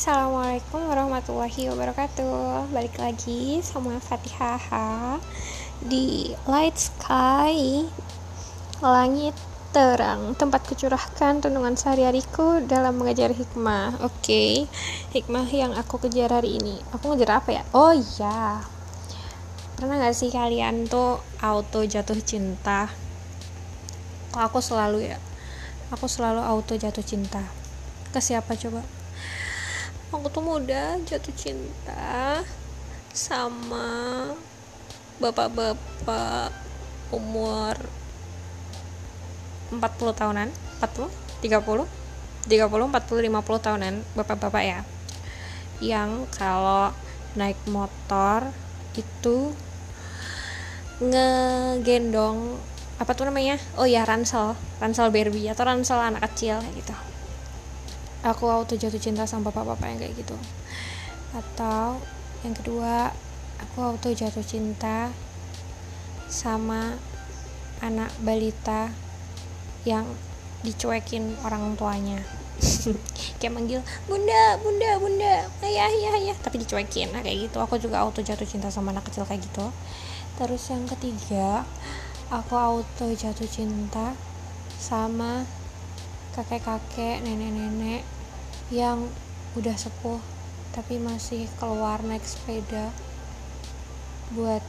Assalamualaikum warahmatullahi wabarakatuh Balik lagi sama Fatihah Di Light Sky Langit terang Tempat kecurahkan renungan sehari-hariku Dalam mengajar hikmah Oke okay. Hikmah yang aku kejar hari ini Aku ngejar apa ya? Oh iya Pernah gak sih kalian tuh Auto jatuh cinta Kok aku selalu ya Aku selalu auto jatuh cinta Ke siapa coba? Aku tuh muda jatuh cinta sama bapak-bapak umur 40 tahunan 40 30 30 40 50 tahunan bapak-bapak ya. Yang kalau naik motor itu ngegendong apa tuh namanya? Oh ya ransel ransel Barbie atau ransel anak kecil gitu aku auto jatuh cinta sama bapak-bapak yang kayak gitu. Atau yang kedua aku auto jatuh cinta sama anak balita yang dicuekin orang tuanya. Kayak manggil bunda bunda bunda ayah ayah ayah. Tapi dicuekin nah kayak gitu. Aku juga auto jatuh cinta sama anak kecil kayak gitu. Terus yang ketiga aku auto jatuh cinta sama kakek-kakek nenek-nenek yang udah sepuh tapi masih keluar naik sepeda buat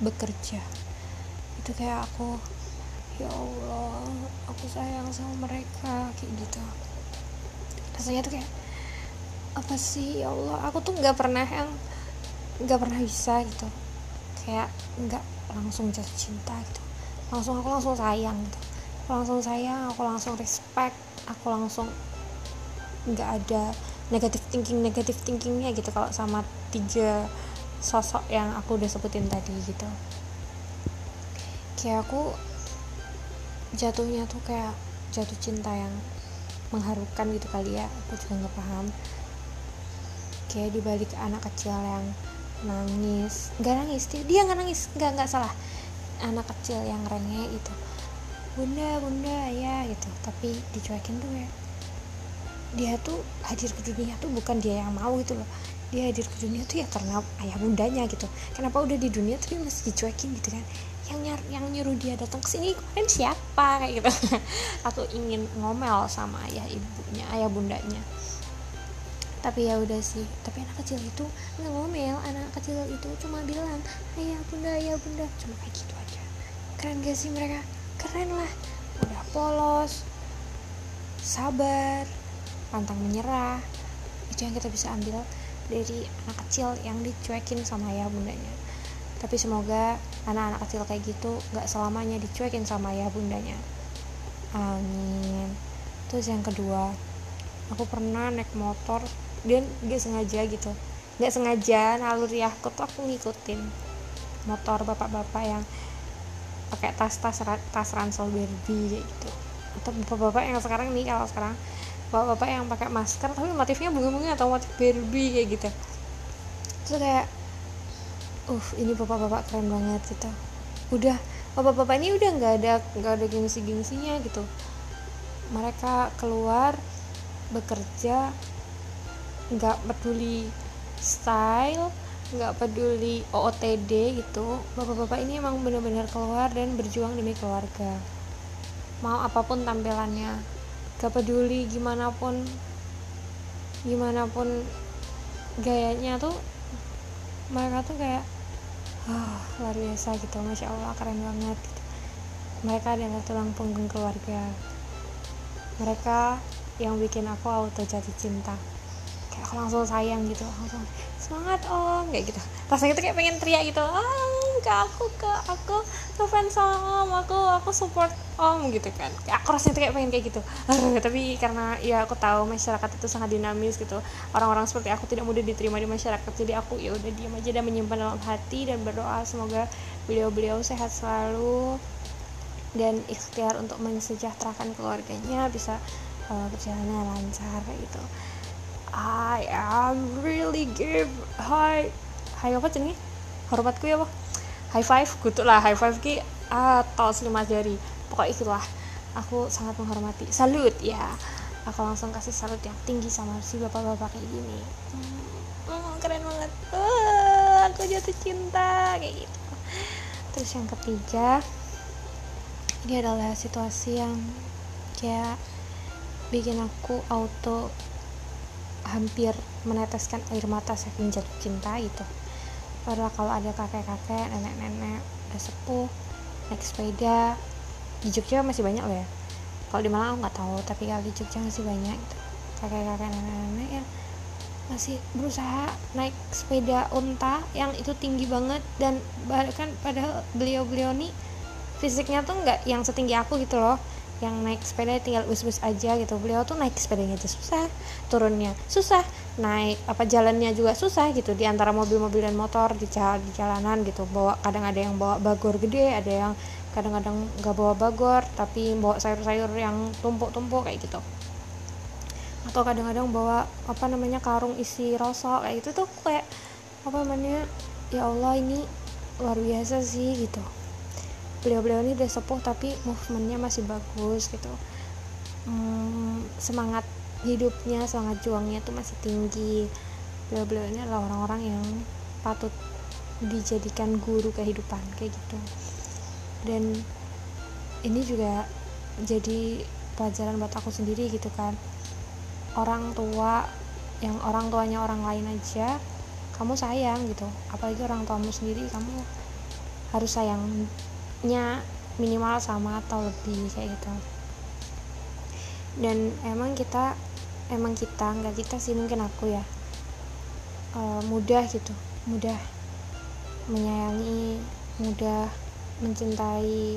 bekerja. Itu kayak aku ya Allah aku sayang sama mereka kayak gitu. Rasanya tuh kayak apa sih? Ya Allah aku tuh nggak pernah yang nggak pernah bisa gitu. Kayak nggak langsung jatuh cinta gitu. Langsung aku langsung sayang gitu aku langsung sayang aku langsung respect aku langsung nggak ada negatif thinking negatif thinkingnya gitu kalau sama tiga sosok yang aku udah sebutin tadi gitu. Kayak aku jatuhnya tuh kayak jatuh cinta yang mengharukan gitu kali ya aku juga nggak paham. Kayak dibalik anak kecil yang nangis nggak nangis dia, nggak nangis nggak nggak salah. Anak kecil yang renge itu bunda bunda ya gitu. Tapi dicuekin tuh ya dia tuh hadir ke dunia tuh bukan dia yang mau gitu loh. Dia hadir ke dunia tuh ya karena ayah bundanya gitu. Kenapa udah di dunia tapi masih dicuekin gitu kan? Yang nyar yang nyuruh dia datang ke sini kan siapa? Kayak gitu. Atau ingin ngomel sama ayah ibunya ayah bundanya. Tapi ya udah sih. Tapi anak kecil itu nggak ngomel. Anak kecil itu cuma bilang ayah bunda ayah bunda. Cuma kayak gitu aja. Keren gak sih mereka keren lah. Udah polos sabar pantang menyerah. Itu yang kita bisa ambil dari anak kecil yang dicuekin sama ayah bundanya. Tapi semoga anak-anak kecil kayak gitu gak selamanya dicuekin sama ayah bundanya. Amin. Terus yang kedua aku pernah naik motor dan gak sengaja gitu. Gak sengaja naluri aku tuh aku ngikutin motor bapak-bapak yang pakai tas-tas tas ransel Barbie gitu. Atau bapak-bapak yang sekarang nih kalau sekarang bapak-bapak yang pakai masker tapi motifnya bunga-bunga atau motif Barbie kayak gitu. Terus kayak uh ini bapak-bapak keren banget gitu. Udah bapak-bapak ini udah nggak ada nggak ada gengsi-gengsinya gitu. Mereka keluar bekerja nggak peduli style nggak peduli OOTD gitu bapak-bapak ini emang benar-benar keluar dan berjuang demi keluarga. Mau apa pun tampilannya gak peduli gimana pun gimana pun gayanya tuh mereka tuh kayak oh, luar biasa gitu masya allah keren banget gitu. mereka adalah tulang punggung keluarga. Mereka yang bikin aku auto jatuh cinta kayak aku langsung sayang gitu langsung semangat om kayak gitu. Rasanya tuh kayak pengen teriak gitu ah ke aku ke aku ngefans sama om aku aku support om gitu kan. Aku rasanya tuh kayak pengen kayak gitu. Tapi karena ya aku tahu masyarakat itu sangat dinamis gitu orang-orang seperti aku tidak mudah diterima di masyarakat jadi aku ya udah diam aja dan menyimpan dalam hati dan berdoa semoga beliau-beliau sehat selalu dan ikhtiar untuk mensejahterakan keluarganya bisa uh, berjalannya lancar gitu I am really give high high apa nih hormatku ya pak high five kutu lah. High five ki atau lima jari. Pokoknya itulah. Aku sangat menghormati. Salut ya. Aku langsung kasih salut yang tinggi sama si bapak-bapak kayak gini. Hmm, oh, keren banget. Aku jatuh cinta kayak gitu. Terus yang ketiga ini adalah situasi yang kayak bikin aku auto hampir meneteskan air mata saking jatuh cinta gitu padahal kalau ada kakek-kakek nenek-nenek udah sepuh naik sepeda di Jogja masih banyak loh ya. Kalau di Malang aku nggak tahu tapi kalau di Jogja masih banyak gitu. Kakek-kakek nenek-nenek yang masih berusaha naik sepeda unta yang itu tinggi banget. Dan bahkan padahal beliau-beliau nih fisiknya tuh nggak yang setinggi aku gitu loh yang naik sepeda tinggal us-us aja gitu. Beliau tuh naik sepedanya aja susah turunnya susah naik apa jalannya juga susah gitu. Di antara mobil-mobil dan motor di, jalan, di jalanan gitu. Bawa kadang ada yang bawa bagor gede ada yang kadang-kadang nggak bawa bagor tapi bawa sayur-sayur yang tumpuk-tumpuk kayak gitu. Atau kadang-kadang bawa apa namanya karung isi rosok kayak gitu tuh kayak apa namanya ya Allah ini luar biasa sih gitu beliau-beliau ini udah sepuh tapi movementnya masih bagus gitu. Hmm, semangat hidupnya semangat juangnya tuh masih tinggi. Beliau-beliau ini adalah orang-orang yang patut dijadikan guru kehidupan kayak gitu. Dan ini juga jadi pelajaran buat aku sendiri gitu kan. Orang tua yang orang tuanya orang lain aja kamu sayang gitu. Apalagi orang tuamu sendiri kamu harus sayang nya minimal sama atau lebih kayak gitu. Dan emang kita emang kita nggak kita sih mungkin aku ya. Uh, mudah gitu mudah menyayangi mudah mencintai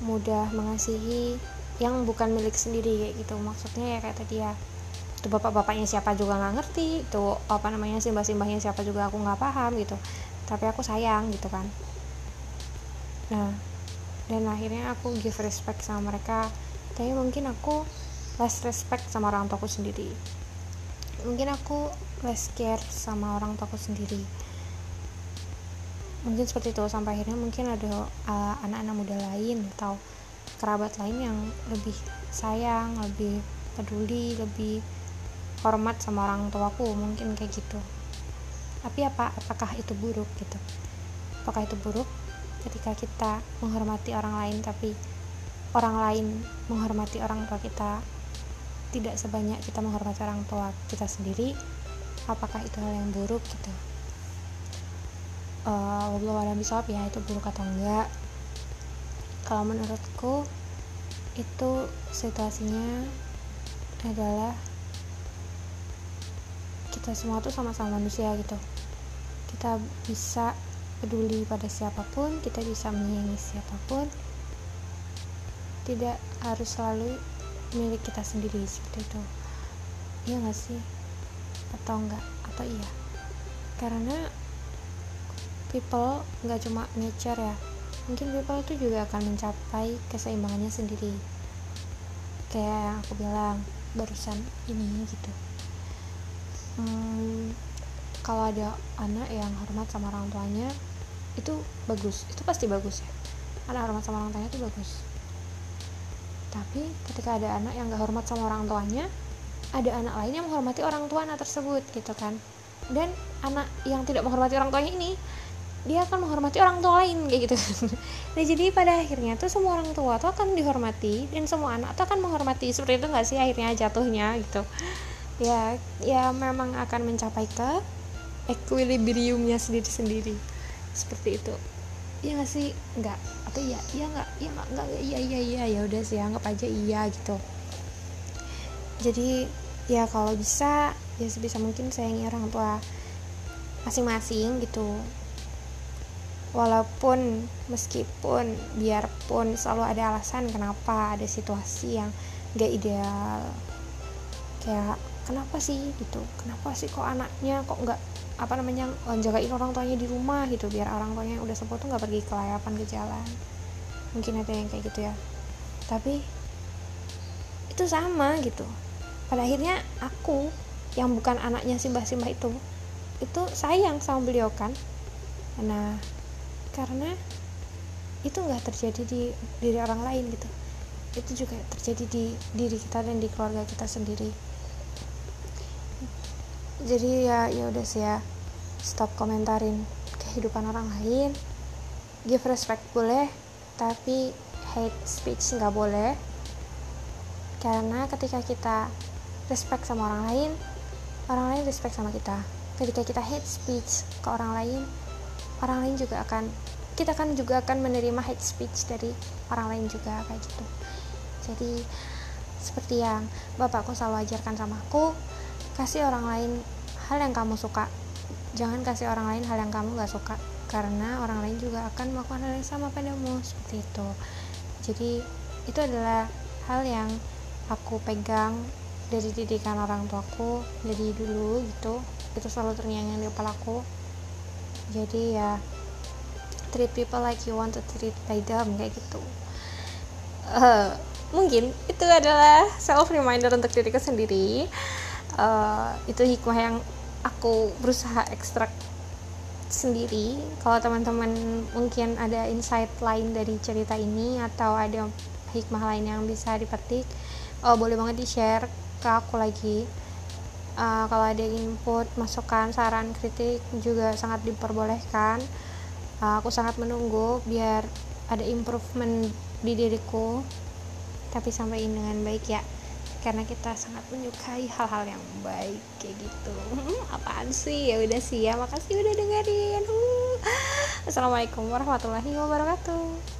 mudah mengasihi yang bukan milik sendiri kayak gitu. Maksudnya ya kayak tadi ya itu bapak-bapaknya siapa juga nggak ngerti itu apa namanya simbah-simbahnya siapa juga aku nggak paham gitu. Tapi aku sayang gitu kan nah dan akhirnya aku give respect sama mereka. Tapi mungkin aku less respect sama orang tuaku sendiri. Mungkin aku less care sama orang tuaku sendiri. Mungkin seperti itu. Sampai akhirnya mungkin ada uh, anak-anak muda lain atau kerabat lain yang lebih sayang lebih peduli lebih hormat sama orang tuaku. Mungkin kayak gitu. Tapi apa apakah itu buruk gitu? Apakah itu buruk ketika kita menghormati orang lain tapi orang lain menghormati orang tua kita tidak sebanyak kita menghormati orang tua kita sendiri apakah itu hal yang buruk gitu? Uh, ada bisa ya itu buruk atau enggak? Kalau menurutku itu situasinya adalah kita semua tuh sama-sama manusia gitu. Kita bisa peduli pada siapa pun kita bisa menyayangi siapa pun. Tidak harus selalu milik kita sendiri seperti itu. Iya gak sih? Atau enggak atau iya? Karena people nggak cuma nature ya. Mungkin people itu juga akan mencapai keseimbangannya sendiri. Kayak yang aku bilang barusan ini gitu. Hmm, kalau ada anak yang hormat sama orang tuanya itu bagus. Itu pasti bagus ya. Anak hormat sama orang tuanya itu bagus. Tapi ketika ada anak yang gak hormat sama orang tuanya ada anak lain yang menghormati orang tua anak tersebut gitu kan. Dan anak yang tidak menghormati orang tuanya ini dia akan menghormati orang tua lain kayak gitu. Nah jadi pada akhirnya tuh semua orang tua tuh akan dihormati dan semua anak tuh akan menghormati. Seperti itu nggak sih akhirnya jatuhnya gitu? Ya ya memang akan mencapai ke equilibriumnya sendiri-sendiri seperti itu. Iya gak sih? Nggak. Atau iya? Iya nggak? Iya nggak? Nggak iya iya iya. Ya udah sih anggap aja iya gitu. Jadi ya kalau bisa ya sebisa mungkin sayangi orang tua masing-masing gitu. Walaupun meskipun biarpun selalu ada alasan kenapa ada situasi yang gak ideal. Kayak kenapa sih gitu? Kenapa sih kok anaknya kok nggak apa namanya jagain orang tuanya di rumah gitu biar orang tuanya yang udah sepuh tuh nggak pergi ke layapan ke jalan. Mungkin ada yang kayak gitu ya. Tapi itu sama gitu. Pada akhirnya aku yang bukan anaknya simbah-simbah itu itu sayang sama beliau kan? Nah karena itu nggak terjadi di diri orang lain gitu. Itu juga terjadi di diri kita dan di keluarga kita sendiri jadi ya ya udah sih ya. Stop komentarin kehidupan orang lain. Give respect boleh tapi hate speech nggak boleh. Karena ketika kita respect sama orang lain orang lain respect sama kita. Ketika kita hate speech ke orang lain orang lain juga akan kita kan juga akan menerima hate speech dari orang lain juga kayak gitu. Jadi seperti yang bapakku selalu ajarkan sama aku kasih orang lain hal yang kamu suka. Jangan kasih orang lain hal yang kamu gak suka karena orang lain juga akan melakukan hal yang sama padamu seperti itu. Jadi itu adalah hal yang aku pegang dari didikan orang tuaku jadi dulu gitu. Itu selalu terngiang di kepalaku jadi ya treat people like you want to treat by them kayak gitu. Uh, mungkin itu adalah self reminder untuk diriku sendiri uh, itu hikmah yang aku berusaha ekstrak sendiri. Kalau teman-teman mungkin ada insight lain dari cerita ini atau ada hikmah lain yang bisa dipetik oh, boleh banget di share ke aku lagi. Uh, kalau ada input masukan saran kritik juga sangat diperbolehkan. Uh, aku sangat menunggu biar ada improvement di diriku. Tapi sampaikan dengan baik ya karena kita sangat menyukai hal-hal yang baik kayak gitu. Apaan sih? Ya udah sih ya makasih udah dengerin. Uh. assalamualaikum warahmatullahi wabarakatuh